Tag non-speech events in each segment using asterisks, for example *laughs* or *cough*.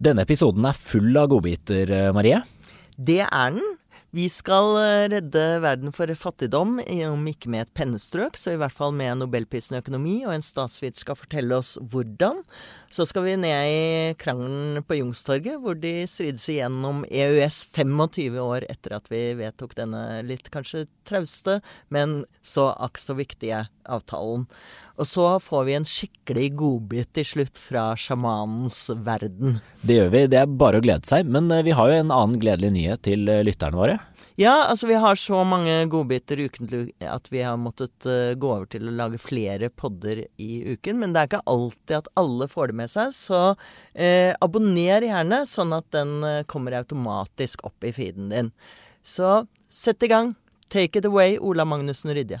Denne episoden er full av godbiter, eh, Marie. Det er den. Vi skal eh, redde verden for fattigdom, om ikke med et pennestrøk, så i hvert fall med Nobelprisen i økonomi, og en statsviter skal fortelle oss hvordan. Så skal vi ned i krangelen på Youngstorget, hvor de strides igjennom EØS 25 år etter at vi vedtok denne litt kanskje trauste, men så akk så viktige avtalen. Og så får vi en skikkelig godbit til slutt fra sjamanens verden. Det gjør vi, det er bare å glede seg. Men eh, vi har jo en annen gledelig nyhet til eh, lytterne våre. Ja, altså vi har så mange godbiter ukentlig at vi har måttet uh, gå over til å lage flere podder i uken. Men det er ikke alltid at alle får det med seg, så uh, abonner gjerne, sånn at den uh, kommer automatisk opp i feeden din. Så sett i gang. Take it away, Ola Magnussen Rydje.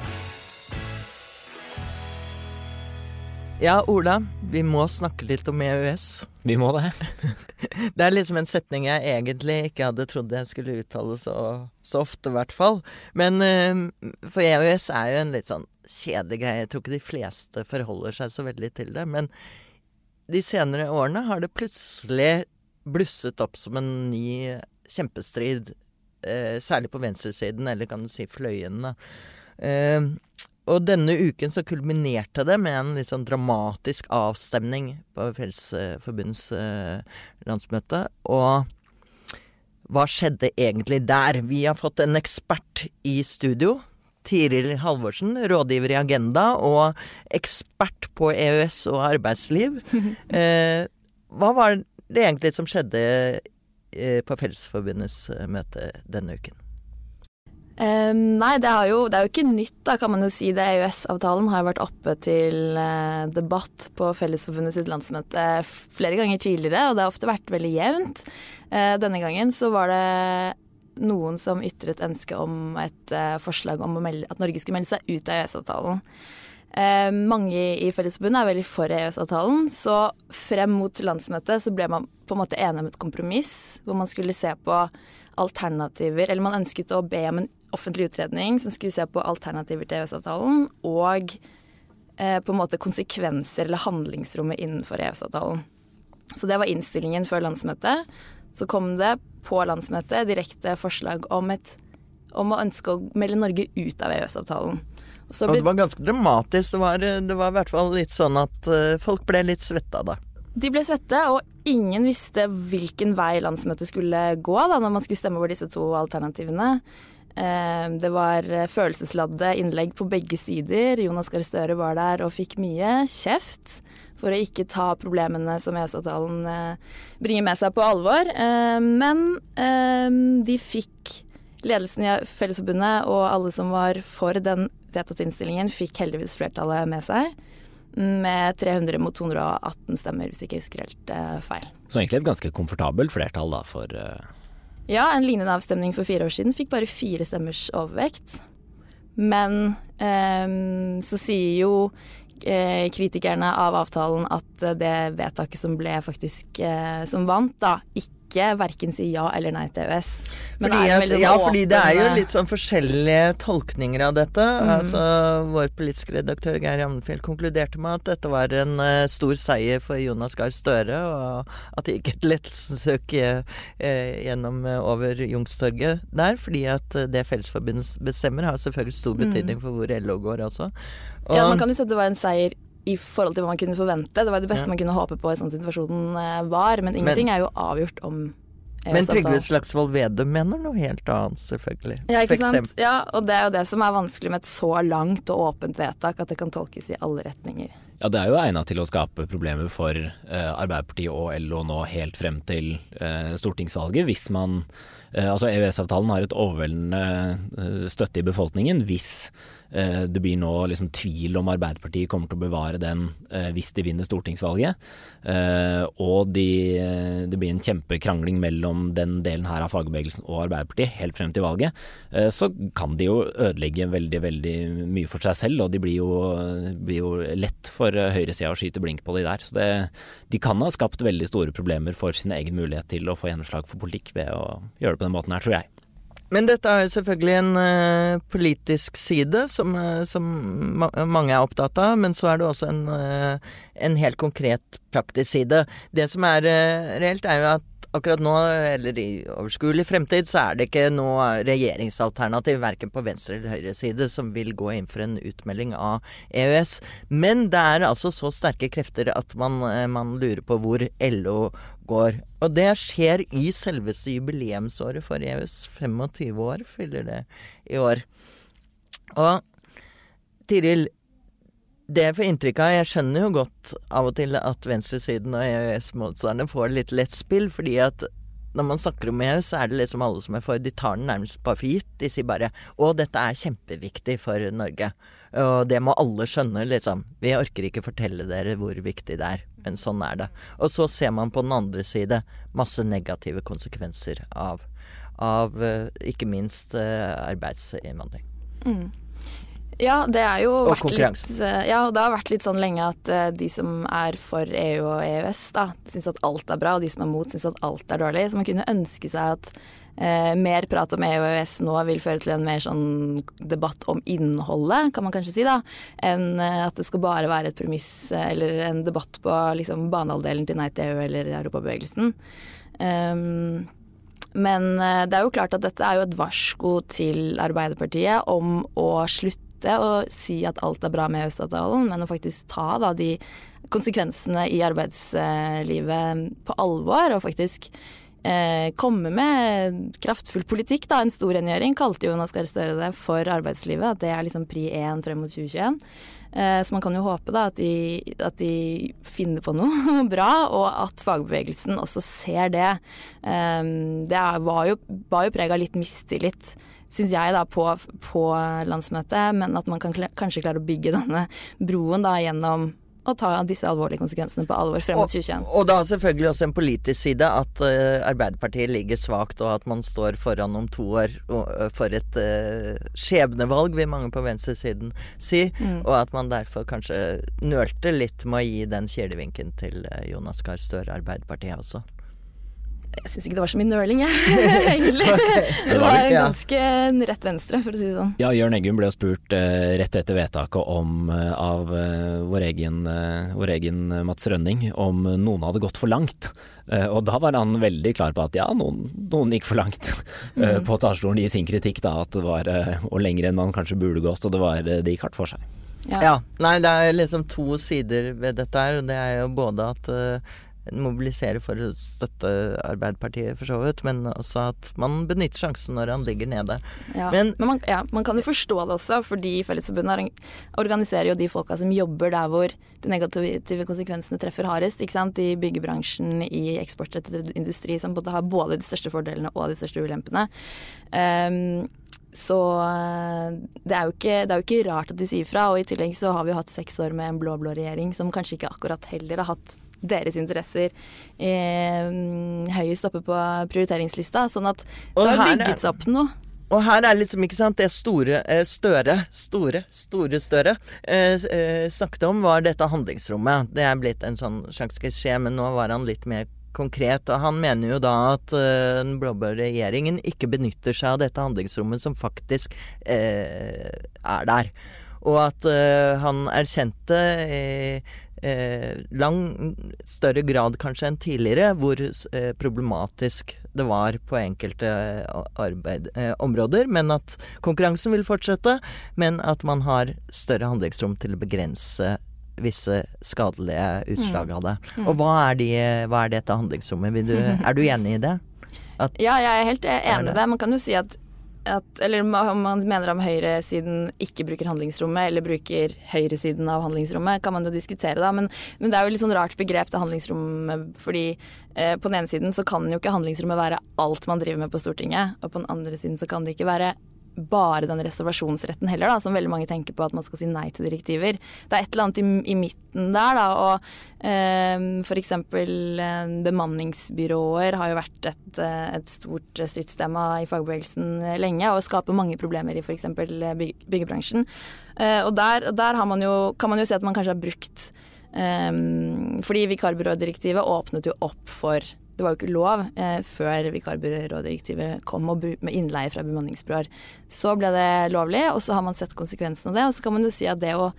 Ja, Ola, vi må snakke litt om EØS. Vi må det. *laughs* det er liksom en setning jeg egentlig ikke hadde trodd jeg skulle uttale så, så ofte, i hvert fall. Men uh, for EØS er jo en litt sånn kjedelig greie. Jeg tror ikke de fleste forholder seg så veldig til det. Men de senere årene har det plutselig blusset opp som en ny kjempestrid. Uh, særlig på venstresiden, eller kan du si fløyene. Uh, og denne uken så kulminerte det med en litt sånn dramatisk avstemning på Fellesforbundets eh, landsmøte. Og hva skjedde egentlig der? Vi har fått en ekspert i studio. Tiril Halvorsen, rådgiver i Agenda og ekspert på EØS og arbeidsliv. *laughs* Eh, hva var det egentlig som skjedde eh, på Fellesforbundets eh, møte denne uken? Um, nei, det, jo, det, er jo ikke nytt, da, kan man jo si. det. EØS-avtalen har jo vært oppe til uh, debatt på Fellesforbundet sitt landsmøte flere ganger tidligere, og det har ofte vært veldig jevnt. Uh, denne gangen så var det noen som ytret ønske om et uh, forslag om melde, at Norge skulle melde seg ut av EØS-avtalen. mange i Fellesforbundet er veldig for EØS-avtalen, så frem mot landsmøtet så ble man på en måte enig om et kompromiss, hvor man skulle se på alternativer Eller man ønsket å be om en offentlig utredning som skulle se på alternativer til EØS-avtalen, og eh, på en måte konsekvenser eller handlingsrommet innenfor EØS-avtalen. Så det var innstillingen før landsmøtet. Så kom det på landsmøtet direkte forslag om, et, om å ønske å melde Norge ut av EØS-avtalen. Og, det var ganske dramatisk. Det var, det var, i hvert fall litt sånn at uh, folk ble litt svetta da. De ble svette, og ingen visste hvilken vei landsmøtet skulle gå da, når man skulle stemme over disse to alternativene. Eh, det var følelsesladde innlegg på begge sider. Jonas Gahr Støre var der og fikk mye kjeft for å ikke ta problemene som EØS-avtalen eh, bringer med seg, på alvor. Eh, men de fikk ledelsen i Fellesforbundet og alle som var for den vedtatte innstillingen, fikk heldigvis flertallet med seg med 300 mot 218 stemmer, hvis jeg ikke husker helt uh, feil. Så egentlig et ganske komfortabelt flertall da for. Ja, en lignende avstemning for fire år siden fikk bare fire stemmers overvekt. Men um, så sier jo eh, kritikerne av avtalen at det vedtaket som ble faktisk som vant, da ikke ikke verken si ja eller nei til EØS. Men fordi at, ja, fordi det er jo litt sånn forskjellige tolkninger av dette. Mm. Altså, Vår politiske redaktør Geir Jamnefjell konkluderte med at dette var en uh, stor seier for Jonas Gahr Støre, og at det gikk et lettelsessøk uh, gjennom uh, over Youngstorget der. Fordi at det Fellesforbundet bestemmer, har selvfølgelig stor mm. betydning for hvor LO går også. Og, ja, man kan jo si at det var en seier i forhold til hva man kunne forvente. Det var det beste ja. man kunne håpe på i sånn situasjonen eh, var. Men ingenting men, er jo avgjort om men Trygve Slagsvold Vedum mener noe helt annet, selvfølgelig. Ja, ikke sant. Ja, og det er jo det som er vanskelig med et så langt og åpent vedtak, at det kan tolkes i alle retninger. Ja, det er jo egna til å skape problemer for eh, Arbeiderpartiet og LO nå helt frem til eh, stortingsvalget, hvis man eh, Altså EØS-avtalen har et overveldende eh, støtte i befolkningen hvis Eh, det blir nå liksom tvil om Arbeiderpartiet kommer til å bevare den eh, hvis de vinner stortingsvalget. Eh, og de, det blir en kjempekrangling mellom den delen her av fagbevegelsen og Arbeiderpartiet helt frem til valget. Så kan de jo ødelegge veldig, veldig mye for seg selv, og de blir jo, blir jo lett for høyresida å skyte blink på de der. Så det, de kan ha skapt veldig store problemer for sin egen mulighet til å få gjennomslag for politikk ved å gjøre det på den måten her, tror jeg. Men dette er jo selvfølgelig en uh, politisk side som, uh, som ma mange er opptatt av. Men så er det også en, uh, en helt konkret praktisk side. Det som er reelt, er jo at akkurat nå, eller i overskuelig fremtid, så er det ikke noe regjeringsalternativ verken på venstre eller høyre side som vil gå inn for en utmelding av EØS. Men det er altså så sterke krefter at man, man lurer på hvor LO går. Og det skjer i selveste jubileumsåret for EØS. 25 år fyller det i år. Og Tiril, det jeg får inntrykk av Jeg skjønner jo godt av og til at venstresiden og EØS-motstanderne får litt lett spill, fordi at når man snakker om EØS, så er det liksom alle som er for. De tar den nærmest bare for gitt. De sier bare 'Å, dette er kjempeviktig for Norge'. Og det må alle skjønne, liksom. Vi orker ikke fortelle dere hvor viktig det er, men sånn er det. Og så ser man på den andre side masse negative konsekvenser av, av uh, ikke minst uh, arbeidsinnvandring. Mm. Ja, det er jo og vært litt, eh, ja, det har vært litt sånn lenge at de som er for EU og EØS, da, syns at alt er bra, og de som er mot, syns at alt er dårlig. Så man kunne ønske seg at eh, mer prat om EU og EØS nå vil føre til en mer sånn debatt om innholdet, kan man kanskje si, da, enn eh, at det skal bare være et premiss eh, eller en debatt på liksom, banehalvdelen til Nei til EU eller Europabevegelsen. Um, men eh, det er jo klart at dette er jo et varsko til Arbeiderpartiet om å slutte å si at alt er bra med EØS-avtalen, men å faktisk ta da de konsekvensene i arbeidslivet på alvor, og faktisk eh, komme med kraftfull politikk. Da. En stor rengjøring kalte Jonas Gahr Støre det for arbeidslivet. At det er liksom pri én frem mot 2021. Eh, så man kan jo håpe da at de, at de, finner på noe *laughs* bra, og at fagbevegelsen også ser det. Eh, det var jo, var jo preg av litt mistillit syns jeg, da, på, på, landsmøtet, men at man kan kanskje klare å bygge *laughs* denne broen da gjennom å ta disse alvorlige konsekvensene på alvor frem mot 2021. Og, og da selvfølgelig også en politisk side, at uh, Arbeiderpartiet ligger svakt, og at man står foran om to år uh, for et uh, skjebnevalg, vil mange på venstresiden si. Mm. Og at man derfor kanskje nølte litt med å gi den kjelevinken til Jonas Gahr Støre, Arbeiderpartiet også. Jeg syns ikke det var så mye nøling, jeg, *laughs* egentlig. okay. Det var ganske rett venstre, for å si det sånn. Ja, Jørn Eggum ble jo spurt uh, rett etter vedtaket om, uh, av uh, vår, egen, vår, egen, Mats Rønning om noen hadde gått for langt. og da var han veldig klar på at ja, noen, noen gikk for langt *laughs* mm. på talerstolen i sin kritikk, da. At det var og lenger enn man kanskje burde gått, og det, var, det gikk hardt for seg. Ja. ja. Nei, det er liksom to sider ved dette her. Det er jo både at mobilisere for å støtte Arbeiderpartiet, for så vidt, men også at man benytter sjansen når han ligger nede. Ja, men, men man, ja, man, kan jo forstå det også, fordi Fellesforbundet organiserer jo de folka som jobber der hvor de negative konsekvensene treffer hardest. ikke sant? I byggebransjen, i eksportrettet industri, som både har både de største fordelene og de største ulempene. Um, så eh, det er, ikke, det er, jo ikke, rart at de sier fra. Og i tillegg så har vi jo hatt seks år med en blå-blå regjering som kanskje ikke akkurat heller har hatt deres interesser eh, høyest oppe på prioriteringslista. Sånn at det har bygget seg opp noe. Og her er liksom, ikke sant, det store eh, Støre, store, store Støre, eh, eh, snakket om, var dette handlingsrommet. Det er blitt en sånn slags skje, men nå var han litt mer konkret. Og han mener jo da at eh, den blå-blå regjeringen ikke benytter seg av dette handlingsrommet som faktisk uh, er der. Og at han erkjente eh, lang større grad kanskje enn tidligere hvor eh, problematisk det var på enkelte eh, arbeid, eh, områder. Men at konkurransen vil fortsette, men at man har større handlingsrom til å begrense visse skadelige utslag av det. Mm. Og hva er, de, hva er dette handlingsrommet? Du, *laughs* er du enig i det? At, ja, jeg er helt enig i det. Man kan jo si at at, eller om man mener om høyresiden ikke bruker handlingsrommet, eller bruker høyresiden av handlingsrommet, kan man jo diskutere, da. Men, men det er jo litt sånn rart begrep, det handlingsrommet, fordi eh, på den ene siden så kan jo ikke handlingsrommet være alt man driver med på Stortinget, og på den andre siden så kan det ikke være bare den reservasjonsretten heller, da, som veldig mange tenker på at man skal si nei til direktiver. Det er et eller annet i, i midten der, da, og eh, f.eks. Bemanningsbyråer har jo vært et, eh, et stort stridstema i fagbevegelsen lenge, og skaper mange problemer i f.eks. Byg, byggebransjen. Eh, og der, der man jo, kan man jo se at man kanskje har brukt eh, Fordi vikarbyrådirektivet åpnet jo opp for det var jo ikke lov eh, før vikarbyrådirektivet kom med innleie fra bemanningsbyråer. Så ble det lovlig, og så har man sett konsekvensen av det. Og så kan man jo si at det å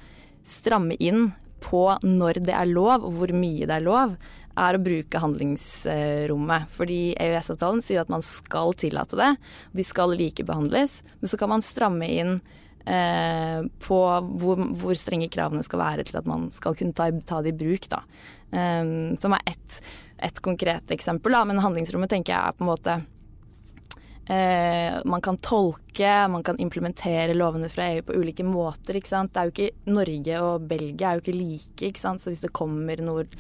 stramme inn på når det er lov, og hvor mye det er lov, er å bruke handlingsrommet. Fordi EØS-avtalen sier at man skal tillate det, og de skal likebehandles. Men så kan man stramme inn eh, på hvor, hvor, strenge kravene skal være til at man skal kunne ta, ta det i bruk, da. Um, som er ett et konkret eksempel, da, men handlingsrommet tenker jeg er på en måte eh, Man kan tolke, man kan implementere lovene fra EU på ulike måter. ikke sant? Det er jo ikke, Norge og Belgia er jo ikke like, ikke sant? så hvis det kommer noen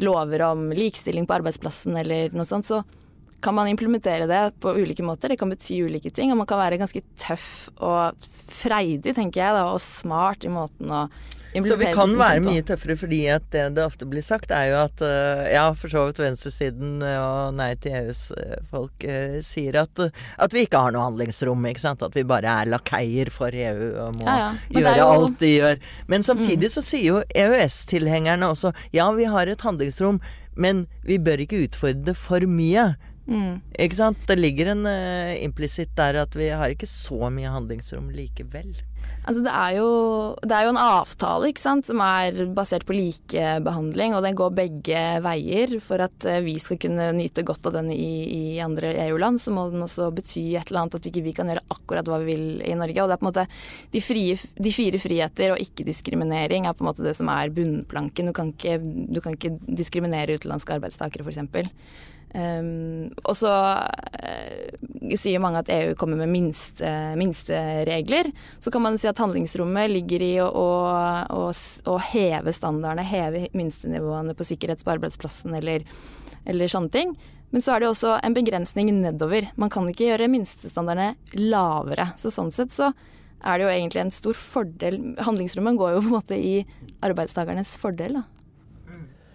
lover om likestilling på arbeidsplassen eller noe sånt, så kan man implementere det på ulike måter. Det kan bety ulike ting, og man kan være ganske tøff og freidig, tenker jeg, da, og smart i måten å så vi kan være mye tøffere fordi at det det ofte blir sagt, er jo at uh, ja, for så vidt venstresiden eh, og Nei til EUs uh, folk sier at, at, vi ikke har noe handlingsrom, ikke sant. At vi bare er lakeier for EU og må ja, ja. gjøre jo... alt de gjør. Men samtidig mm. så sier jo EØS-tilhengerne også ja, vi har et handlingsrom, men vi bør ikke utfordre det for mye. Mm. Ikke sant? Det ligger en uh, implisitt der at vi har ikke så mye handlingsrom likevel. Altså det, er jo, det er jo en avtale som er basert på likebehandling, og den går begge veier. For at eh, vi skal kunne nyte godt av den i, i andre EU-land, så må den også bety et eller annet at ikke vi kan gjøre akkurat hva vi vil i Norge. Og det er på en måte de, frie, de fire friheter og ikke-diskriminering er på en måte det som er bunnplanken. Du kan ikke, du kan ikke diskriminere utenlandske arbeidstakere, f.eks. Um, og så sier mange at EU kommer med minsteregler. Minste så kan man si at handlingsrommet ligger i å, å, å, heve standardene, heve minstenivåene på sikkerhet på arbeidsplassen eller, eller, sånne ting. Men så er det også en begrensning nedover. Man kan ikke gjøre minstestandardene lavere. Så sånn sett så er det jo egentlig en stor fordel Handlingsrommet går jo på en måte i arbeidstakernes fordel. da.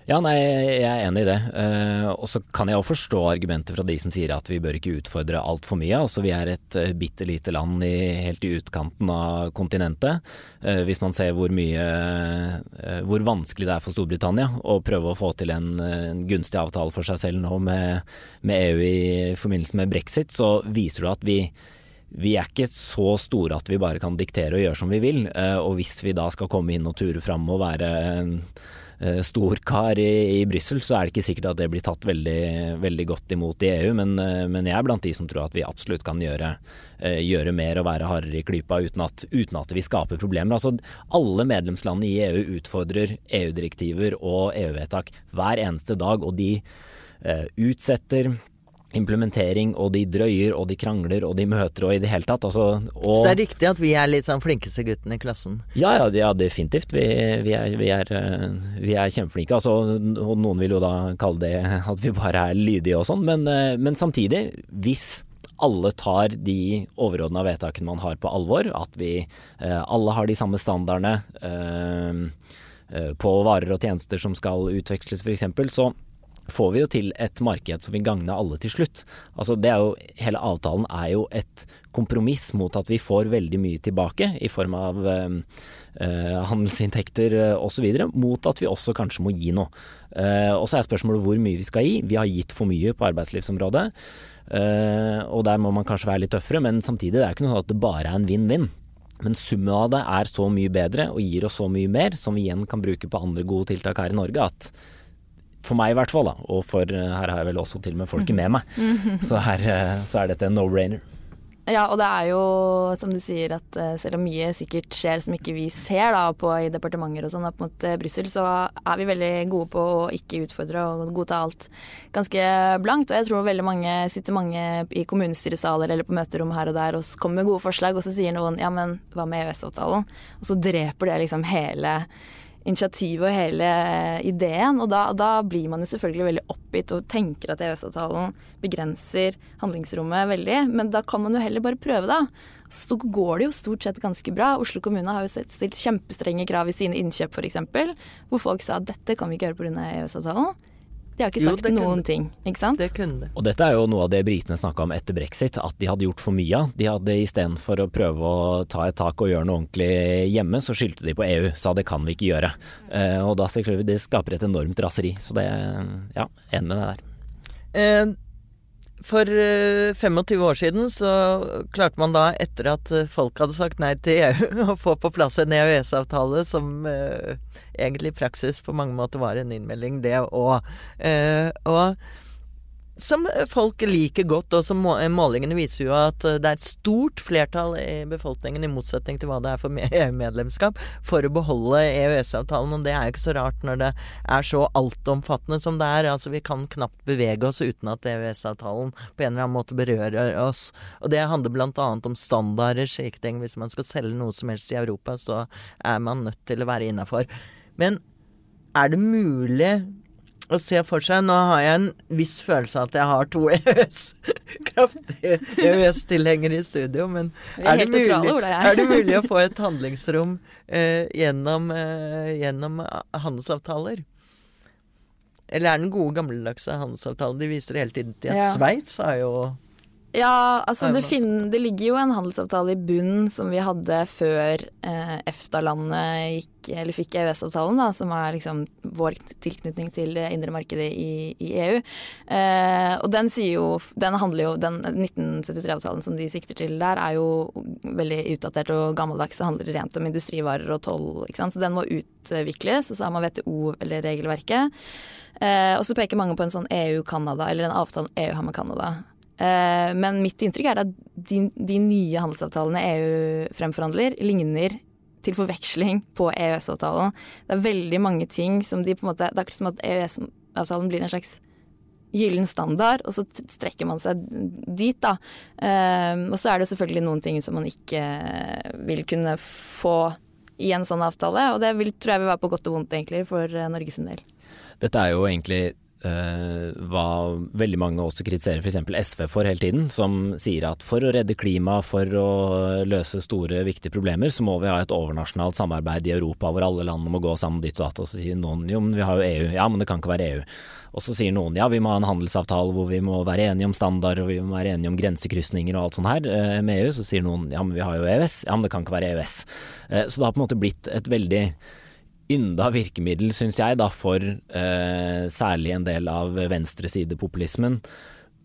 Ja, nei, jeg er enig i det. Uh, og så kan jeg jo forstå argumentet fra de som sier at vi bør ikke utfordre altfor mye. Altså Vi er et uh, bitte lite land i, helt i utkanten av kontinentet. Uh, hvis man ser hvor mye Hvor vanskelig det er for Storbritannia å prøve å få til en, en gunstig avtale for seg selv nå med, med EU i forbindelse med brexit, så viser det at vi vi er ikke så store at vi bare kan diktere og gjøre som vi vil. Og hvis vi da skal komme inn og ture fram og være storkar i, i Brussel, så er det ikke sikkert at det blir tatt veldig, veldig godt imot i EU. Men, eh, men, jeg er blant de som tror at vi absolutt kan gjøre, eh, gjøre mer og være hardere i klypa uten at, uten at vi skaper problemer. Altså, alle medlemslandene i EU utfordrer EU-direktiver og EU-vedtak hver eneste dag, og de utsetter implementering, og de drøyer, og de krangler, og de møter, og i det hele tatt. Altså, og Så det er riktig at vi er litt sånn flinkeste gutten i klassen? Ja, ja, ja definitivt. Vi, vi, er, vi, er, eh, vi, er, kjempeflinke. Altså, og noen vil jo da kalle det at vi bare er lydige og sånn, men, eh, men samtidig, hvis alle tar de overordna vedtakene man har på alvor, at vi eh, alle har de samme standardene på varer og tjenester som skal utveksles f.eks., så får vi jo til et marked som vil gagne alle til slutt. Altså det er jo, hele avtalen er jo et kompromiss mot at vi får veldig mye tilbake i form av eh, eh handelsinntekter eh, osv., mot at vi også kanskje må gi noe. Eh, og så er spørsmålet hvor mye vi skal gi. Vi har gitt for mye på arbeidslivsområdet. Eh, og der må man kanskje være litt tøffere, men samtidig det er ikke noe sånn at det bare er en vinn-vinn. Men summen av det er så mye bedre og gir oss så mye mer, som vi igjen kan bruke på andre gode tiltak her i Norge, at for meg i hvert fall, da, og for eh, her har jeg vel også til og med folket med meg, så, her, eh, så er dette en no-brainer. Ja, og det er jo som du sier at eh, selv om mye sikkert skjer som ikke vi ser da på i departementer og sånn opp mot Brussel, så er vi veldig gode på å ikke utfordre og godta alt ganske blankt. Og jeg tror veldig mange sitter mange i kommunestyresaler eller på møterom her og der og kommer med gode forslag, og så sier noen ja, men hva med EØS-avtalen? Og så dreper det liksom hele initiativet og hele ideen. Og da, da, blir man jo selvfølgelig veldig oppgitt og tenker at EØS-avtalen begrenser handlingsrommet veldig. Men da kan man jo heller bare prøve, da. Så går det jo stort sett ganske bra. Oslo kommune har jo stilt kjempestrenge krav i sine innkjøp f.eks. Hvor folk sa at dette kan vi ikke gjøre pga. EØS-avtalen. De har ikke sagt jo, noen kunne. ting, ikke sant? Det kunne det. Og dette er jo noe av det britene snakka om etter brexit, at de hadde gjort for mye av. De hadde istedenfor å prøve å ta et tak og gjøre noe ordentlig hjemme, så skyldte de på EU. Sa det kan vi ikke gjøre. Uh, og da skaper det skaper et enormt raseri. Så det, ja, enig med det der. For 25 eh, år siden så klarte man da, etter at eh, folk hadde sagt nei til EU, *laughs* å få på plass en EØS-avtale som eh, egentlig i praksis på mange måter var en innmelding, det òg. Eh, og som folk liker godt, og som målingene viser jo at det er et stort flertall i befolkningen, i motsetning til hva det er for *laughs* EU-medlemskap, for å beholde EØS-avtalen. Og det er jo ikke så rart når det er så altomfattende som det er. Altså, vi kan knapt bevege oss uten at EØS-avtalen på en eller annen måte berører oss. Og det handler bl.a. om standarder, slike ting. Hvis man skal selge noe som helst i Europa, så er man nødt til å være innafor. Men er det mulig å se for seg Nå har jeg en viss følelse av at jeg har to *laughs* EØS, kraftige EØS-tilhengere i studio, men er det, mulig, er det, mulig, å få et handlingsrom eh, gjennom, eh, gjennom, handelsavtaler? Eller er den gode, gammeldagse handelsavtalen de viser hele tiden til? Ja. Sveits har jo ja, altså det, finner, det, ligger jo en handelsavtale i bunnen som vi hadde før eh, EFTA-landet fikk EØS-avtalen, som er liksom vår tilknytning til det indre markedet i, i EU. Eh, og den sier jo Den handler jo Den 1973-avtalen som de sikter til der, er jo veldig utdatert og gammeldags og handler rent om industrivarer og toll, ikke sant. Så den må utvikles, og så har man WTO, eller regelverket. Eh, og så peker mange på en sånn EU-Canada, eller en avtale EU har med Canada. Eh, men mitt inntrykk er at de, de nye handelsavtalene EU fremforhandler, ligner til forveksling på EØS-avtalen. Det er veldig mange ting som de på en måte Det er akkurat som at EØS-avtalen blir en slags gyllen standard, og så strekker man seg dit, da. Um, og så er det selvfølgelig noen ting som man ikke vil kunne få i en sånn avtale, og det vil, tror jeg vil være på godt og vondt, egentlig, for uh, Norges del. Dette er jo egentlig hva veldig mange også kritiserer f.eks. SV for hele tiden, som sier at for å redde klimaet, for å løse store, viktige problemer, så må vi ha et overnasjonalt samarbeid i Europa hvor alle landene må gå sammen ditt og datt. Og så sier noen jo, men vi har jo EU. Ja, men det kan ikke være EU. Og så sier noen ja, vi må ha en handelsavtale hvor vi må være enige om standard og vi må være enige om grensekrysninger og alt sånt her uh, med EU. Så sier noen ja, men vi har jo EØS. Ja, men det kan ikke være EØS. Uh, så det har på en måte blitt et veldig ynda virkemiddel, syns jeg, da, for eh, særlig en del av venstresidepopulismen.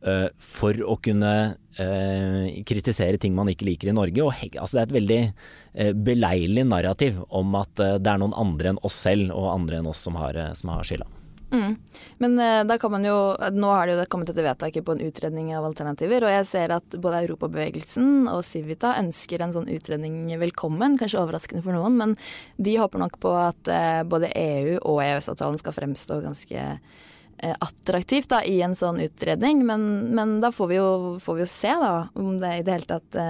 Eh, for å kunne eh, kritisere ting man ikke liker i Norge. Og, altså, det er et veldig eh, beleilig narrativ om at eh, det er noen andre enn oss selv og andre enn oss som har, eh, som har skylda. Mm. Men uh, da kan man jo Nå har det jo kommet et vedtaket på en utredning av alternativer, og jeg ser at både Europabevegelsen og Civita ønsker en sånn utredning velkommen. Kanskje overraskende for noen, men de håper nok på at uh, både EU og EØS-avtalen skal fremstå ganske uh, attraktivt da, i en sånn utredning. Men, men da får vi, jo, får vi, jo, se da, om det i det hele tatt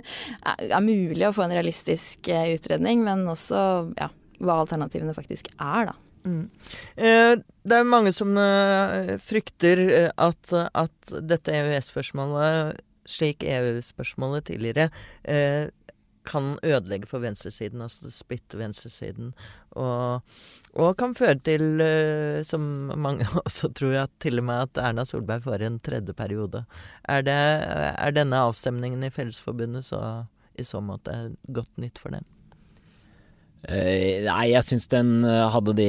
*laughs* er mulig å få en realistisk utredning, men også ja, hva alternativene faktisk er, da. Mm. Eh, det er mange som eh, frykter eh, at, at dette EØS-spørsmålet, slik EU-spørsmålet tidligere, kan ødelegge for venstresiden, altså splitte venstresiden. Og, og, kan føre til, som mange *laughs* også tror, at til og med at Erna Solberg får en tredje periode. Er, det, er denne avstemningen i Fellesforbundet så, i så måte godt nytt for dem? Uh, nei, jeg syns den eh, hadde de,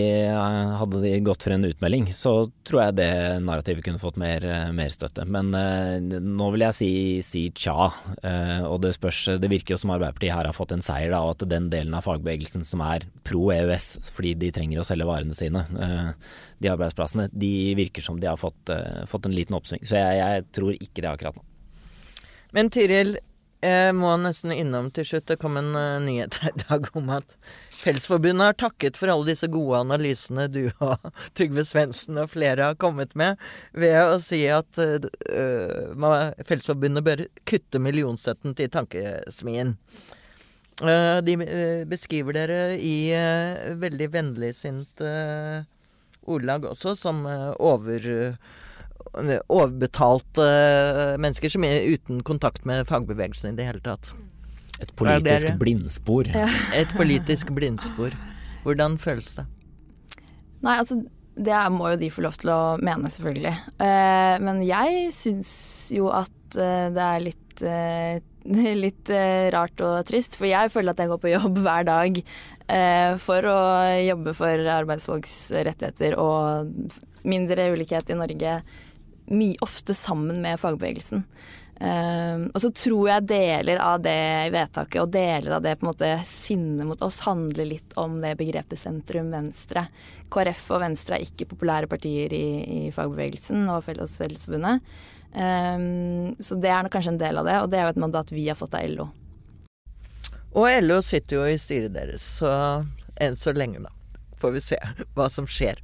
hadde de, gått for en utmelding, så tror jeg det narrativet kunne fått mer, eh, mer støtte. Men uh, nå vil jeg si, si tja. Uh, og det spørs Det virker jo som Arbeiderpartiet her har fått en seier, da, og at den delen av fagbevegelsen som er pro EØS, fordi de trenger å selge varene sine, de arbeidsplassene, de virker som de har fått, fått en liten oppsving. Så jeg, jeg tror ikke det akkurat nå. Men Tiril, jeg må nesten innom til slutt. Det kom en uh, nyhet i dag om at Fellesforbundet har takket for alle disse gode analysene du *laughs* og Trygve Svendsen og flere har kommet med, ved å si at uh, Fellesforbundet bør kutte millionstøtten til Tankesmien. Uh, de eh, beskriver dere i eh, veldig vennligsinnt ordlag også, som eh, over eh, overbetalte eh, mennesker som er uten kontakt med fagbevegelsen i det hele tatt. Et politisk det det. blindspor. Ja. Et politisk blindspor. Hvordan føles det? Nei, altså det er- må jo de få lov til å mene, selvfølgelig. Eh, men jeg syns jo at eh, det er litt eh, *laughs* Litt eh, rart og trist, for jeg føler at jeg går på jobb *laughs* hver dag eh, for å jobbe for arbeidsfolks rettigheter og mindre ulikhet i Norge, mye ofte sammen med fagbevegelsen. Eh, og så tror jeg deler av det vedtaket og deler av det på en måte sinnet mot oss handler litt om det begrepet sentrum-venstre. KrF og Venstre er ikke populære partier i, i fagbevegelsen og Felles- Fellesforbundet. Um, så det er kanskje en del av det, og det er jo et mandat vi har fått av LO. Og LO sitter jo i styret deres, så enn så lenge, da. Får vi se hva som skjer.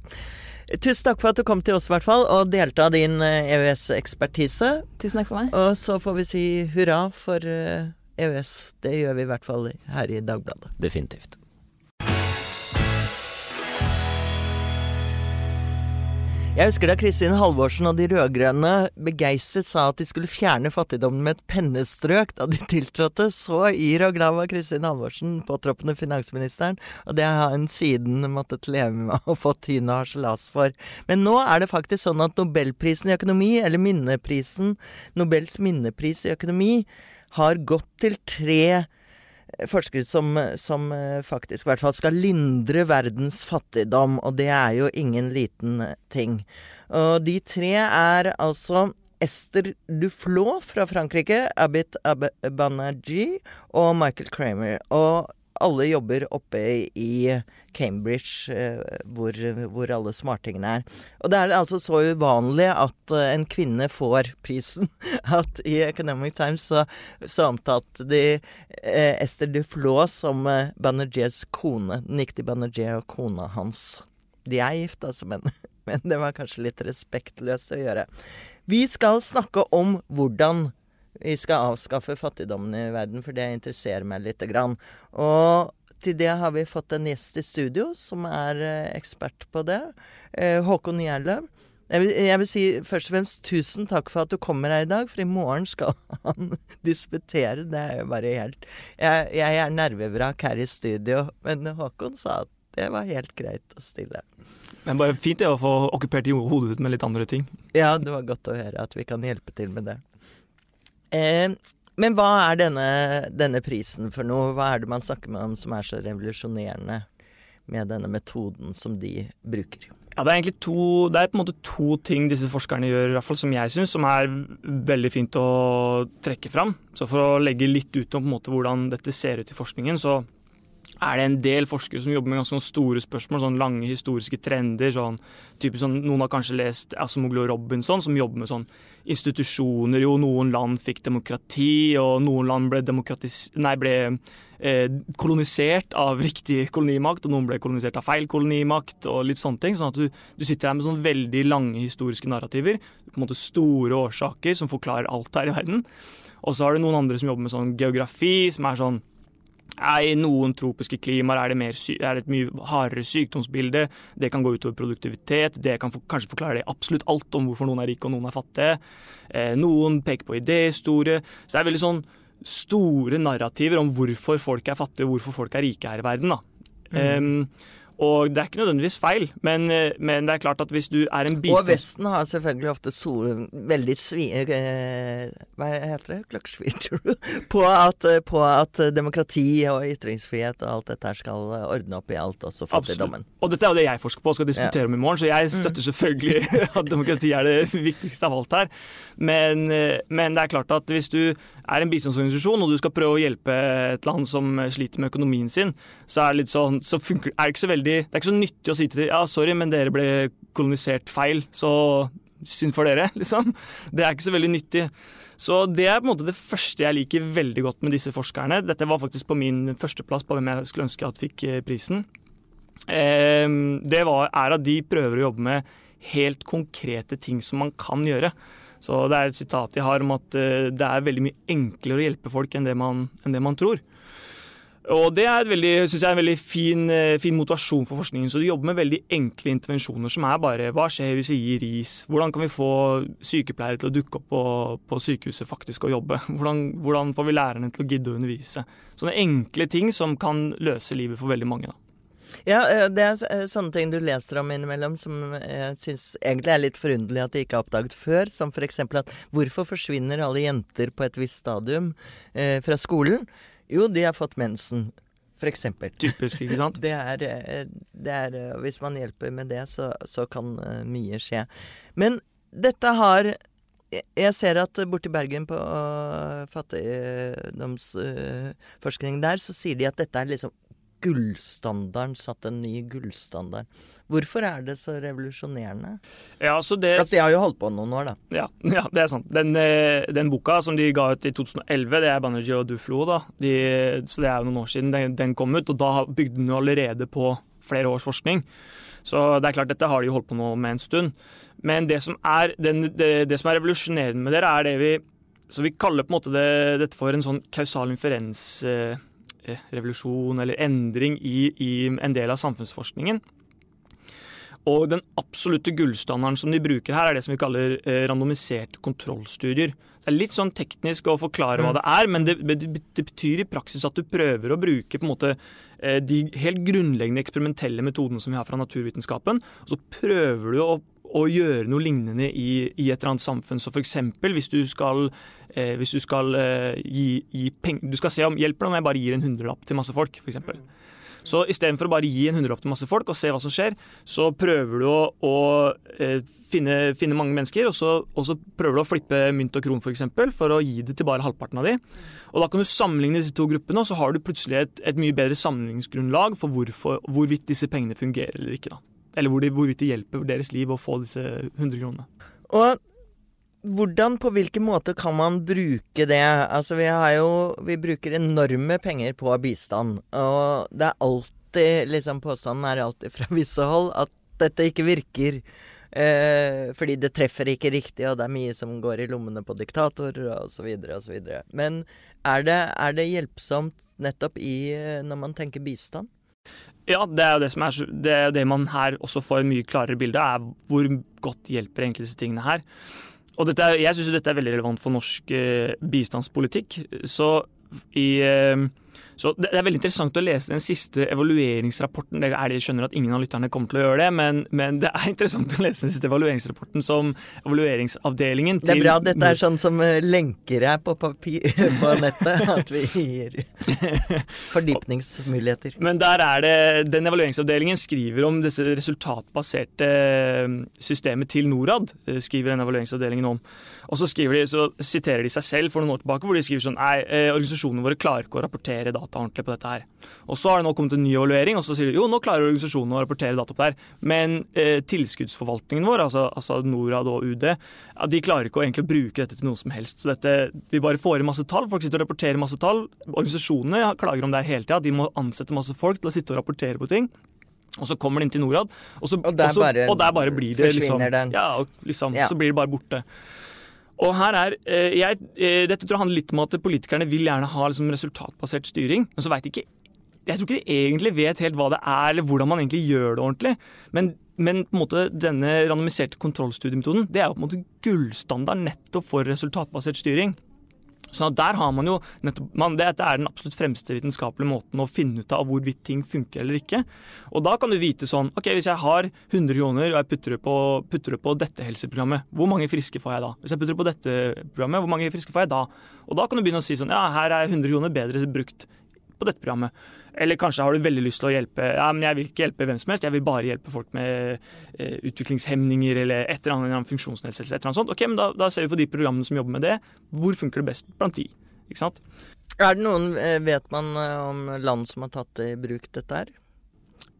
Tusen takk for at du kom til oss, i hvert fall, og delte av din eh, EØS-ekspertise. Tusen takk for meg. Og så får vi si hurra for eh, EØS. Det gjør vi i hvert fall her i Dagbladet. Definitivt. Jeg husker da Kristin Halvorsen og de rød-grønne begeistret sa at de skulle fjerne fattigdommen med et pennestrøk da de tiltrådte. Så yr og glad var Kristin Halvorsen, påtroppende finansministeren, og det har hun siden måttet leve med og fått tyn og harselas for. Men nå er det faktisk sånn at nobelprisen i økonomi, eller minneprisen, Nobels minnepris i økonomi, har gått til tre forskere som, som eh, faktisk i hvert fall skal lindre verdens fattigdom, og det er jo ingen liten eh, ting. Og de tre er altså Esther Duflo fra Frankrike, Abid Abanaji og Michael Kramer. Og alle jobber oppe i Cambridge, eh, hvor, hvor alle smartingene er. Og det er altså så uvanlig at eh, en kvinne får prisen *laughs* at i Economic Times så, så omtalte de eh, Esther Duflo som eh, kone. Den gikk til Banerjee og kona hans. De er gift, altså, men, *laughs* men det var kanskje litt respektløst å gjøre. Vi skal snakke om hvordan vi skal avskaffe fattigdommen i verden, for det interesserer meg lite grann. Og til det har vi fått en gjest i studio som er eh, ekspert på det. Eh, Håkon Gjerløv. Jeg vil, jeg vil si først og fremst tusen takk for at du kommer her i dag, for i morgen skal *laughs* han disputere. Det er jo bare helt Jeg, jeg er nervevrak her i studio, men Håkon sa at det var helt greit å stille. Men bare fint det å få okkupert hodet ditt med litt andre ting. Ja, det var godt å høre at vi kan hjelpe til med det. Eh, men hva er denne, denne prisen for noe? Hva er det man snakker om som er så revolusjonerende med denne metoden som de bruker? Ja, Det er egentlig to, det er på en måte to ting disse forskerne gjør, i hvert fall som jeg syns, som er veldig fint å trekke fram. Så for å legge litt ut om på en måte hvordan dette ser ut i forskningen, så er det en del forskere som jobber med ganske store spørsmål, sånn lange historiske trender. sånn, typisk sånn, Noen har kanskje lest Asomoglu Robinson, som jobber med sånn institusjoner. Jo, noen land fikk demokrati, og noen land ble, nei, ble eh, kolonisert av riktig kolonimakt, og noen ble kolonisert av feil kolonimakt, og litt sånne ting. Sånn at du, du sitter her med sånn veldig lange historiske narrativer, på en måte store årsaker som forklarer alt her i verden. Og så har du noen andre som jobber med sånn geografi, som er sånn i noen tropiske klimaer er det, mer, er det et mye hardere sykdomsbilde. Det kan gå utover produktivitet. Det kan for, kanskje forklare det absolutt alt om hvorfor noen er rike og noen er fattige. Eh, noen peker på idéhistorie. Så det er veldig sånn store narrativer om hvorfor folk er fattige og hvorfor folk er rike her i verden. Da. Em, og det er ikke nødvendigvis feil, men, eh, men det er klart at hvis du er en Og. Vesten har selvfølgelig ofte sol, veldig svi... Eh, hva heter det? Klokkesviter *laughs* på, at, på at demokrati og ytringsfrihet og alt dette her skal ordne opp i alt, også fattigdommen. Og dette er jo det jeg forsker på og skal diskutere om i morgen, så jeg støtter selvfølgelig *laughs* at demokrati er det *laughs* viktigste av alt her. Men, eh, men det er klart at hvis du er en bistandsorganisasjon og du skal prøve å hjelpe et land som sliter med økonomien sin, så er det litt sånn, så funker, er det ikke så veldig Det er ikke så nyttig å si til dem ja, sorry, men dere ble kolonisert feil, så synd for dere, *laughs* liksom. Det er ikke så veldig nyttig. Så det er på en måte det første jeg liker veldig godt med disse forskerne. Dette var faktisk på min førsteplass på hvem jeg skulle ønske at fikk eh, prisen. Eh, det var, er at de prøver å jobbe med helt konkrete ting som man kan gjøre. Så det er et sitat jeg har om at eh, det er veldig mye enklere å hjelpe folk enn det man, enn det man tror. Og det er, veldig, synes jeg er en veldig fin, eh, fin, motivasjon for forskningen. Så de jobber med veldig enkle intervensjoner som er bare hva skjer hvis vi gir ris? Hvordan kan vi få sykepleiere til å dukke opp på, på sykehuset faktisk og jobbe? *laughs* Hvordan, hvordan, får vi lærerne til å gidde å undervise? Sånne enkle ting som kan løse livet for veldig mange. da. Ja, eh, det er eh, sånne ting du leser om innimellom som jeg syns egentlig er litt forunderlig at de ikke har oppdaget før. Som f.eks. at hvorfor forsvinner alle jenter på et visst stadium eh, fra skolen? Jo, de har fått mensen. For eksempel. Typisk, ikke sant? *laughs* Det er, eh, det er Hvis man hjelper med det, så, så kan uh, mye skje. Men dette har jeg ser at borti Bergen på fattigdomsforskning der, så sier de at dette er liksom gullstandarden, satt en ny gullstandard. Hvorfor er det så revolusjonerende? Ja, altså det... Altså, de har jo holdt på noen år, da. Ja, *laughs* ja det er sant. Den, eh, den, boka som de ga ut i 2011, det er Banerjee og Duflo, da. De, så det er jo noen år siden den, den kom ut, og da bygde den jo allerede på flere års forskning. Så det er klart, dette har de jo holdt på nå med en stund. Men det som er, den, det, det som er revolusjonerende med dere, er det vi Så vi kaller på en måte det, dette for en sånn kausal inferens. Eh, revolusjon eller endring i, i en del av samfunnsforskningen. Og den absolutte gullstandarden som de bruker her, er det som vi kaller eh, randomiserte kontrollstudier. Det er litt sånn teknisk å forklare hva mm. det er, men det, betyr i praksis at du prøver å bruke måte eh, de helt grunnleggende eksperimentelle metodene som vi har fra naturvitenskapen, og så prøver du å å gjøre noe lignende i, i, et eller annet samfunn. Så f.eks. hvis du skal, eh, hvis du skal eh, gi, gi penger Du skal se om hjelper det om jeg bare gir en hundrelapp til masse folk, f.eks. Så istedenfor å bare gi en hundrelapp til masse folk og se hva som skjer, så prøver du å, å eh, finne, finne, mange mennesker, og så, og så, prøver du å flippe mynt og kron f.eks. For, eksempel, for å gi det til bare halvparten av de. Og Da kan du sammenligne disse to gruppene, og så har du plutselig et, et mye bedre sammenligningsgrunnlag for hvorfor, hvorvidt disse pengene fungerer eller ikke. da. Eller hvor de, hvorvidt det hjelper deres liv å få disse 100 kronene. Og hvordan, på hvilken måte kan man bruke det? Altså, vi har jo Vi bruker enorme penger på bistand. Og det er alltid liksom Påstanden er alltid fra visse hold at dette ikke virker. Eh, fordi det treffer ikke riktig, og det er mye som går i lommene på diktatorer osv. osv. Men er det, er det hjelpsomt nettopp i når man tenker bistand? Ja, det er jo det som er det, det man her også får mye klarere bilde av, er hvor godt hjelper egentlig disse tingene her. Og dette, jeg syns dette er veldig relevant for norsk eh, bistandspolitikk. Så i eh, så Det er veldig interessant å lese den siste evalueringsrapporten. Det er det jeg skjønner at ingen av lytterne kommer til å gjøre det, men, men det er *laughs* interessant å lese den siste evalueringsrapporten som evalueringsavdelingen til Det er bra at dette er sånn som eh, lenker er på, papir, *laughs* på nettet, at vi gir *laughs* fordypningsmuligheter. Men der er det Den evalueringsavdelingen skriver om disse resultatbaserte eh, systemet til Norad, eh, skriver den evalueringsavdelingen om. Og så, de, så, siterer de seg selv for noen år tilbake, hvor de skriver sånn Nei, organisasjonene våre klarer ikke å rapportere data ordentlig på dette her. Og så har det nå kommet en ny evaluering, og så sier de jo, nå klarer organisasjonen å rapportere data på det her. Men eh, tilskuddsforvaltningen vår, altså, altså, Norad og UD, ja, de klarer ikke å egentlig bruke dette til noe som helst. Så dette, vi bare får inn masse tall, folk sitter og rapporterer masse tall. Organisasjonene klager om det her hele tida, de må ansette masse folk til å sitte og rapportere på ting. Og så kommer det inn til Norad, og, så, og, der, og, så, bare, og der bare blir det liksom, den. ja, liksom, ja. Så blir det bare borte. Og her er, eh, jeg, eh, Dette tror jeg handler litt om at politikerne vil gjerne ha liksom, resultatbasert styring, men så veit ikke Jeg tror ikke de egentlig vet helt hva det er, eller hvordan man egentlig gjør det ordentlig. Men, men på en måte denne randomiserte kontrollstudiemetoden det er jo på en måte gullstandard nettopp for resultatbasert styring. Så der har man jo nettopp, man, Det er den absolutt fremste vitenskapelige måten å finne ut av hvorvidt ting funker eller ikke. Og da kan du vite sånn OK, hvis jeg har 100 kroner og jeg putter det på, putter det på dette helseprogrammet, hvor mange friske får jeg da? Hvis jeg putter det på dette programmet, hvor mange friske får jeg da? Og da kan du begynne å si sånn Ja, her er 100 kroner bedre brukt på dette programmet. Eller kanskje har du veldig lyst til å hjelpe Ja, men jeg vil ikke hjelpe hvem som helst, jeg vil bare hjelpe folk med eh, utviklingshemninger eller et eller annet, annet funksjonsnedsettelse. Et eller annet sånt. Ok, men da, da, ser vi på de programmene som jobber med det. Hvor funker det best blant de? Ikke sant? Er det noen, eh, Vet man eh, om land som har tatt i bruk dette her?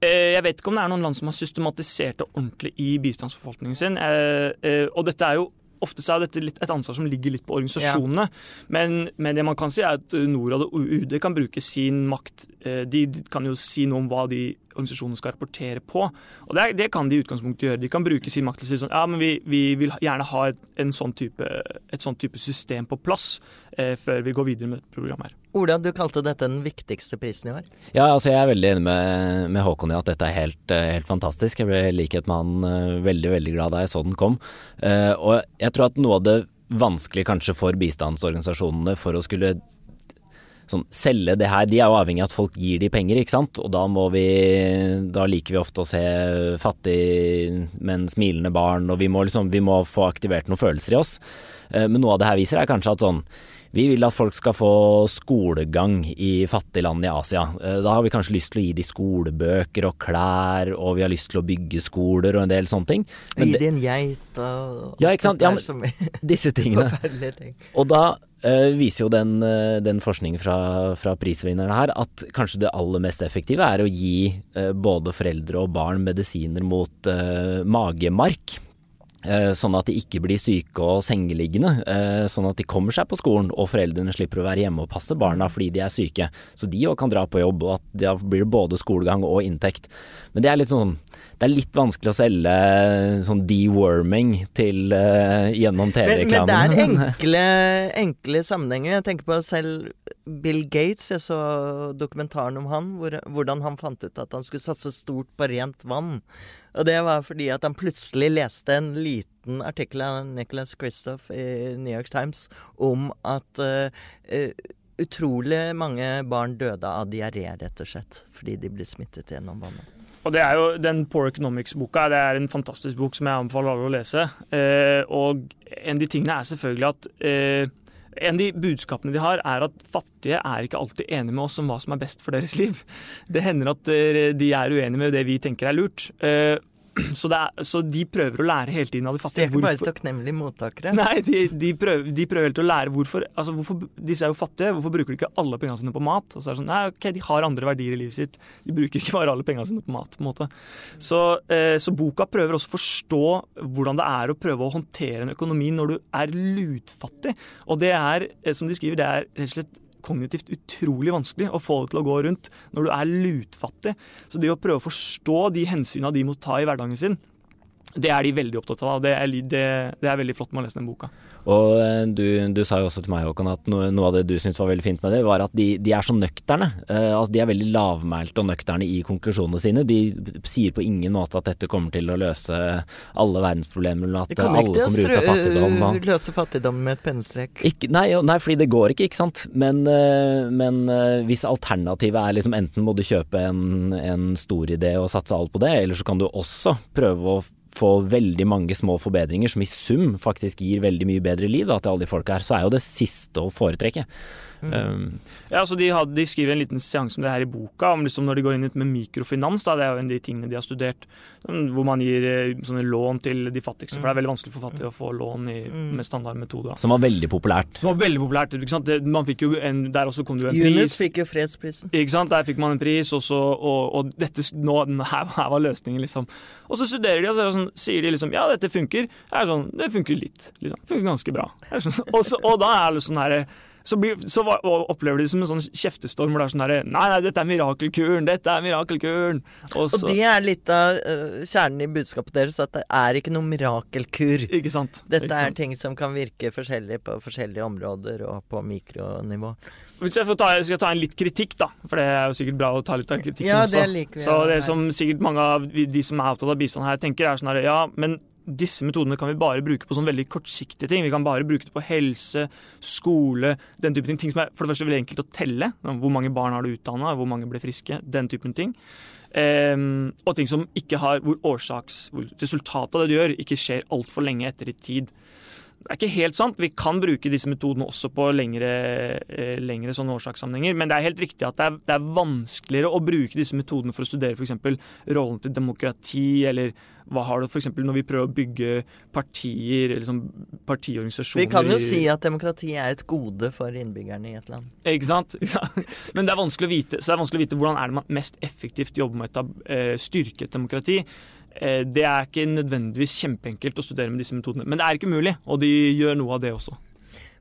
Eh, jeg vet ikke om det er noen land som har systematisert det ordentlig i bistandsforvaltningen sin. Og dette er jo ofte så er dette litt, et ansvar som ligger litt på organisasjonene. Ja. Men, men, det man kan si er at Norad og UD kan bruke sin makt. Eh, de, de kan jo si noe om hva de organisasjonene skal rapportere på. Og det, det, kan de i utgangspunktet gjøre. De kan bruke sin makt til å si sånn ja, men vi, vi vil gjerne ha et, sånn type, et sånn type system på plass eh, før vi går videre med dette programmet her. Ola, du kalte dette den viktigste prisen i år? Ja, altså jeg er veldig enig med, med Håkon i at dette er helt, eh, helt, fantastisk. Jeg ble i likhet med han eh, veldig, veldig glad da jeg så den kom. Uh, og jeg tror at noe av det vanskelig kanskje for bistandsorganisasjonene for å skulle sånn, selge det her. De er jo avhengig av at folk gir de penger, ikke sant. Og da må vi Da liker vi ofte å se fattig, men smilende barn, og vi må liksom Vi må få aktivert noen følelser i oss. Men noe av det her viser er kanskje at sånn vi vil at folk skal få skolegang i fattige land i Asia. Eh, da har vi kanskje lyst til å gi de skolebøker og klær, og vi har lyst til å bygge skoler og en del sånne ting. Men gi de en geit og Ja, ikke sant. Ja, men, *laughs* disse tingene. Og da uh, viser jo den, uh, den forskningen fra, fra, prisvinnerne her at kanskje det aller mest effektive er å gi uh, både foreldre og barn medisiner mot magemark. Eh, sånn at de ikke blir syke og sengeliggende. Eh, sånn at de kommer seg på skolen og foreldrene slipper å være hjemme og passe barna fordi de er syke. Så de òg kan dra på jobb, og at da blir det både skolegang og inntekt. Men det er litt sånn det er litt vanskelig å selge sånn deworming til uh, gjennom TV-reklamen. Men, men, det er *laughs* enkle, enkle, sammenhenger. Jeg tenker på selv Bill Gates. Jeg så dokumentaren om han, hvor, hvordan han fant ut at han skulle satse stort på rent vann. Og det var fordi at han plutselig leste en liten artikkel av Nicholas Kristoff i New York Times om at uh, utrolig mange barn døde av diaré, rett og slett. Fordi de ble smittet gjennom vannet. Og det er jo Den Poor Economics-boka det er en fantastisk bok som jeg anbefaler alle å lese. Eh, og en av de tingene er selvfølgelig at eh, en av de budskapene de har, er at fattige er ikke alltid enige med oss om hva som er best for deres liv. Det hender at eh, de er uenige med det vi tenker er lurt. *clears throat* Så, er, så, de prøver å lære hele tiden av de fattige. Så de er ikke bare takknemlige mottakere? Nei, de, de, prøver, de prøver helt å lære hvorfor, altså hvorfor Disse er jo fattige, hvorfor bruker de ikke alle pengene sine på mat? Og så er det sånn, nei, ok, De har andre verdier i livet sitt. De bruker ikke bare alle pengene sine på mat. på en måte. Så, eh, så boka prøver også å forstå hvordan det er å prøve å håndtere en økonomi når du er lutfattig. Og det er, eh, som de skriver, det er rett og slett kognitivt utrolig vanskelig å få det til å gå rundt når du er lutfattig. Så det å prøve å forstå de hensynene de må ta i hverdagen sin, det er de veldig opptatt av. Det er, det, det er veldig flott med å lese den boka. Og eh, du, du, sa jo også til meg, Håkon, at noe, noe av det du syntes var veldig fint med det, var at de, de er så nøkterne. Uh, altså de er veldig lavmælte og nøkterne i konklusjonene sine. De sier på ingen måte at dette kommer til å løse alle verdensproblemer, eller at alle kommer ut av fattigdom. Og... løse fattigdom med et pennestrek. Ikke, nei, nei, fordi det går ikke, ikke sant. Men, uh, men uh, hvis alternativet er liksom enten må du kjøpe en, en stor idé og satse alt på det, eller så kan du også prøve å få veldig mange små forbedringer som i sum faktisk gir veldig mye bedre liv da, til alle de folka her, så er jo det siste å foretrekke. Mm. Um, ja, så de, had, de, skriver en liten seanse om det her i boka, om liksom når de går inn med mikrofinans. Da, det er jo en av de tingene de har studert, sånn, hvor man gir eh, sånne lån til de fattigste. For det er veldig vanskelig for fattige å få lån i, mm. med standardmetode. Som var veldig populært. Som var veldig populært, ikke sant? Det, man fikk jo en, Der også kom det jo en Yunus pris. fikk jo fredsprisen. Ikke sant, Der fikk man en pris, også, og, og, dette nå, her, *laughs* her, var løsningen, liksom. Og så studerer de, og så sånn, sier de liksom ja, dette funker. Det, er sånn, det funker litt, liksom. Det funker ganske bra. Sånn, *laughs* og, så, og da er det sånn herre så, blir, så opplever de det som en sånn kjeftestorm hvor det er sånn herre Nei, nei, dette er mirakelkuren! Dette er mirakelkuren! Og, og, det er litt av uh, kjernen i budskapet deres, at det er ikke noe mirakelkur. Ikke sant? Dette ikke er ting som kan virke forskjellig på forskjellige områder og på mikronivå. Hvis jeg får ta, skal ta en litt kritikk, da, for det er jo sikkert bra å ta litt av kritikken ja, også. Det liker vi, så det som sikkert mange av de som er opptatt av bistand her, tenker, er sånn herre Ja, men disse metodene kan vi bare bruke på sånn veldig kortsiktige ting. Vi kan bare bruke det på helse, skole, den type ting. Ting som er for det første veldig enkelt å telle. Hvor mange barn har du utdanna, hvor mange ble friske? Den typen ting. Um, og ting som ikke har hvor årsaks, hvor resultatet av det du gjør, ikke skjer altfor lenge etter i tid. Det er ikke helt sant. Vi kan bruke disse metodene også på lengre, eh, lengre sånne årsakssammenhenger. Men det er helt riktig at det er, det er vanskeligere å bruke disse metodene for å studere f.eks. rollen til demokrati, eller hva har det f.eks. når vi prøver å bygge partier, eller sånn partiorganisasjoner Vi kan jo si at demokrati er et gode for innbyggerne i et land. Ikke sant? *laughs* Men det er vanskelig å vite, så det er vanskelig å vite hvordan er det man mest effektivt jobber med å eh, styrke et demokrati. Eh, det er ikke nødvendigvis kjempeenkelt å studere med disse metodene, men det er ikke umulig, og de gjør noe av det også.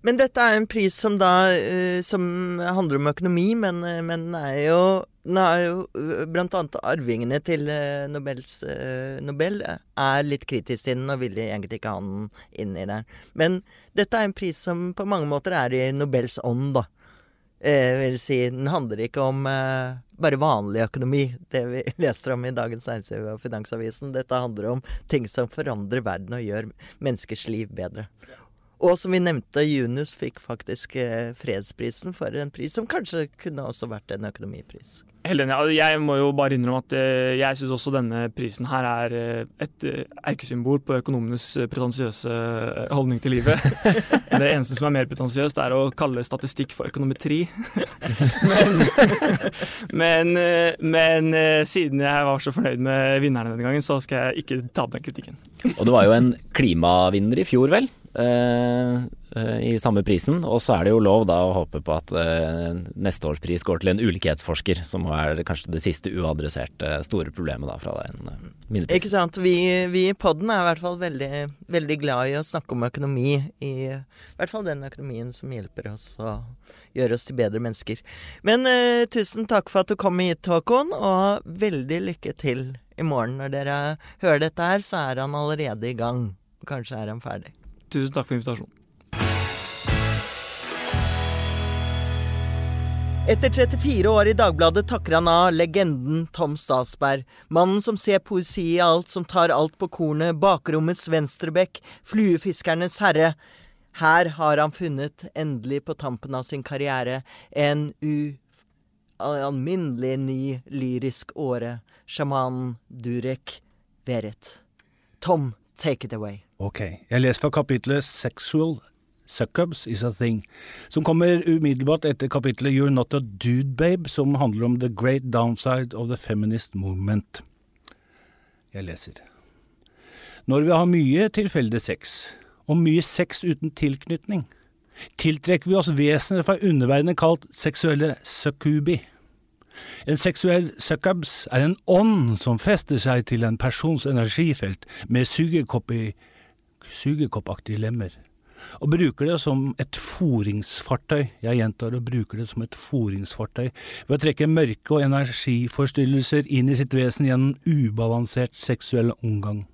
Men dette er en pris som da eh, som handler om økonomi, men, den men er jo Den er jo blant annet arvingene til Nobels, Nobel er litt kritisk til den og ville egentlig ikke ha den inn i der. Men dette er en pris som på mange måter er i Nobels ånd, da. Eh, vil si, den handler ikke om eh, bare vanlig økonomi, det vi *laughs* leser om i Dagens Næringsliv og Finansavisen. Dette handler om ting som forandrer verden og gjør menneskers liv bedre. Og som vi nevnte, Junus fikk faktisk eh, fredsprisen for en pris som kanskje kunne også vært en økonomipris. Helene. Altså, Jeg må jo bare innrømme at eh, jeg syns også denne prisen her er eh, et erkesymbol på økonomenes pretensiøse holdning til livet. *laughs* Det eneste som er mer pretensiøst, er å kalle statistikk for økonometri. *laughs* men *laughs* men, men siden jeg var så fornøyd med vinnerne denne gangen, så skal jeg ikke ta opp den kritikken. Og det var jo en klimavinner i fjor, vel? Eh, eh, I samme prisen. Og så er det jo lov da å håpe på at eh, neste års pris går til en ulikhetsforsker, som er kanskje det siste uadresserte store problemet da fra den eh, Ikke sant. Vi, vi i podden er i hvert fall veldig, veldig glad i å snakke om økonomi. I, I hvert fall den økonomien som hjelper oss å gjøre oss til bedre mennesker. Men eh, tusen takk for at du kom hit, Håkon, og veldig lykke til i morgen. Når dere hører dette her, så er han allerede i gang. Kanskje er han ferdig. Tusen takk for invitasjonen. Etter 34 år i Dagbladet takker han av legenden Tom Statsberg. Mannen som ser poesi i alt, som tar alt på kornet, bakrommets venstrebekk, fluefiskernes herre. Her har han funnet, endelig på tampen av sin karriere, en ualminnelig ny lyrisk åre. Sjamanen Durek Verrett. Tom, take it away. Ok, jeg leser fra kapitlet Sexual Suckups is a Thing, som kommer umiddelbart etter kapitlet You're Not a Dude Babe, som handler om The Great Downside of the Feminist Movement. Jeg leser. Når vi har mye tilfeldig sex, og mye sex uten tilknytning, tiltrekker vi oss vesener fra underverdenen kalt seksuelle succubi. En seksuell succubs er en ånd som fester seg til en persons energifelt med sugekopp sugekoppaktige lemmer, og bruker det som et foringsfartøy, jeg gjentar og bruker det som et foringsfartøy, ved å trekke mørke og energiforstyrrelser inn i sitt vesen gjennom ubalansert seksuell omgang.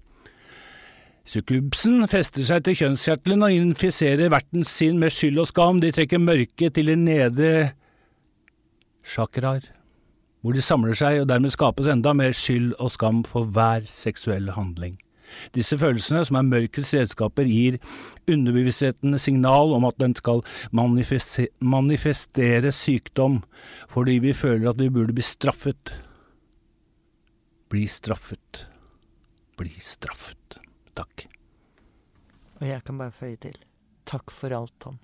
Sukkubsen fester seg til kjønnskjertelen og infiserer verten sin med skyld og skam, de trekker mørket til de nede chakraer, hvor de samler seg og dermed skapes enda mer skyld og skam for hver seksuell handling. Disse følelsene, som er mørkets redskaper, gir underbevisstheten signal om at den skal manifeste- manifestere sykdom, fordi vi føler at vi burde bli straffet. Bli straffet. Bli straffet. Takk. Og jeg kan bare føye til. Takk for alt, Tom.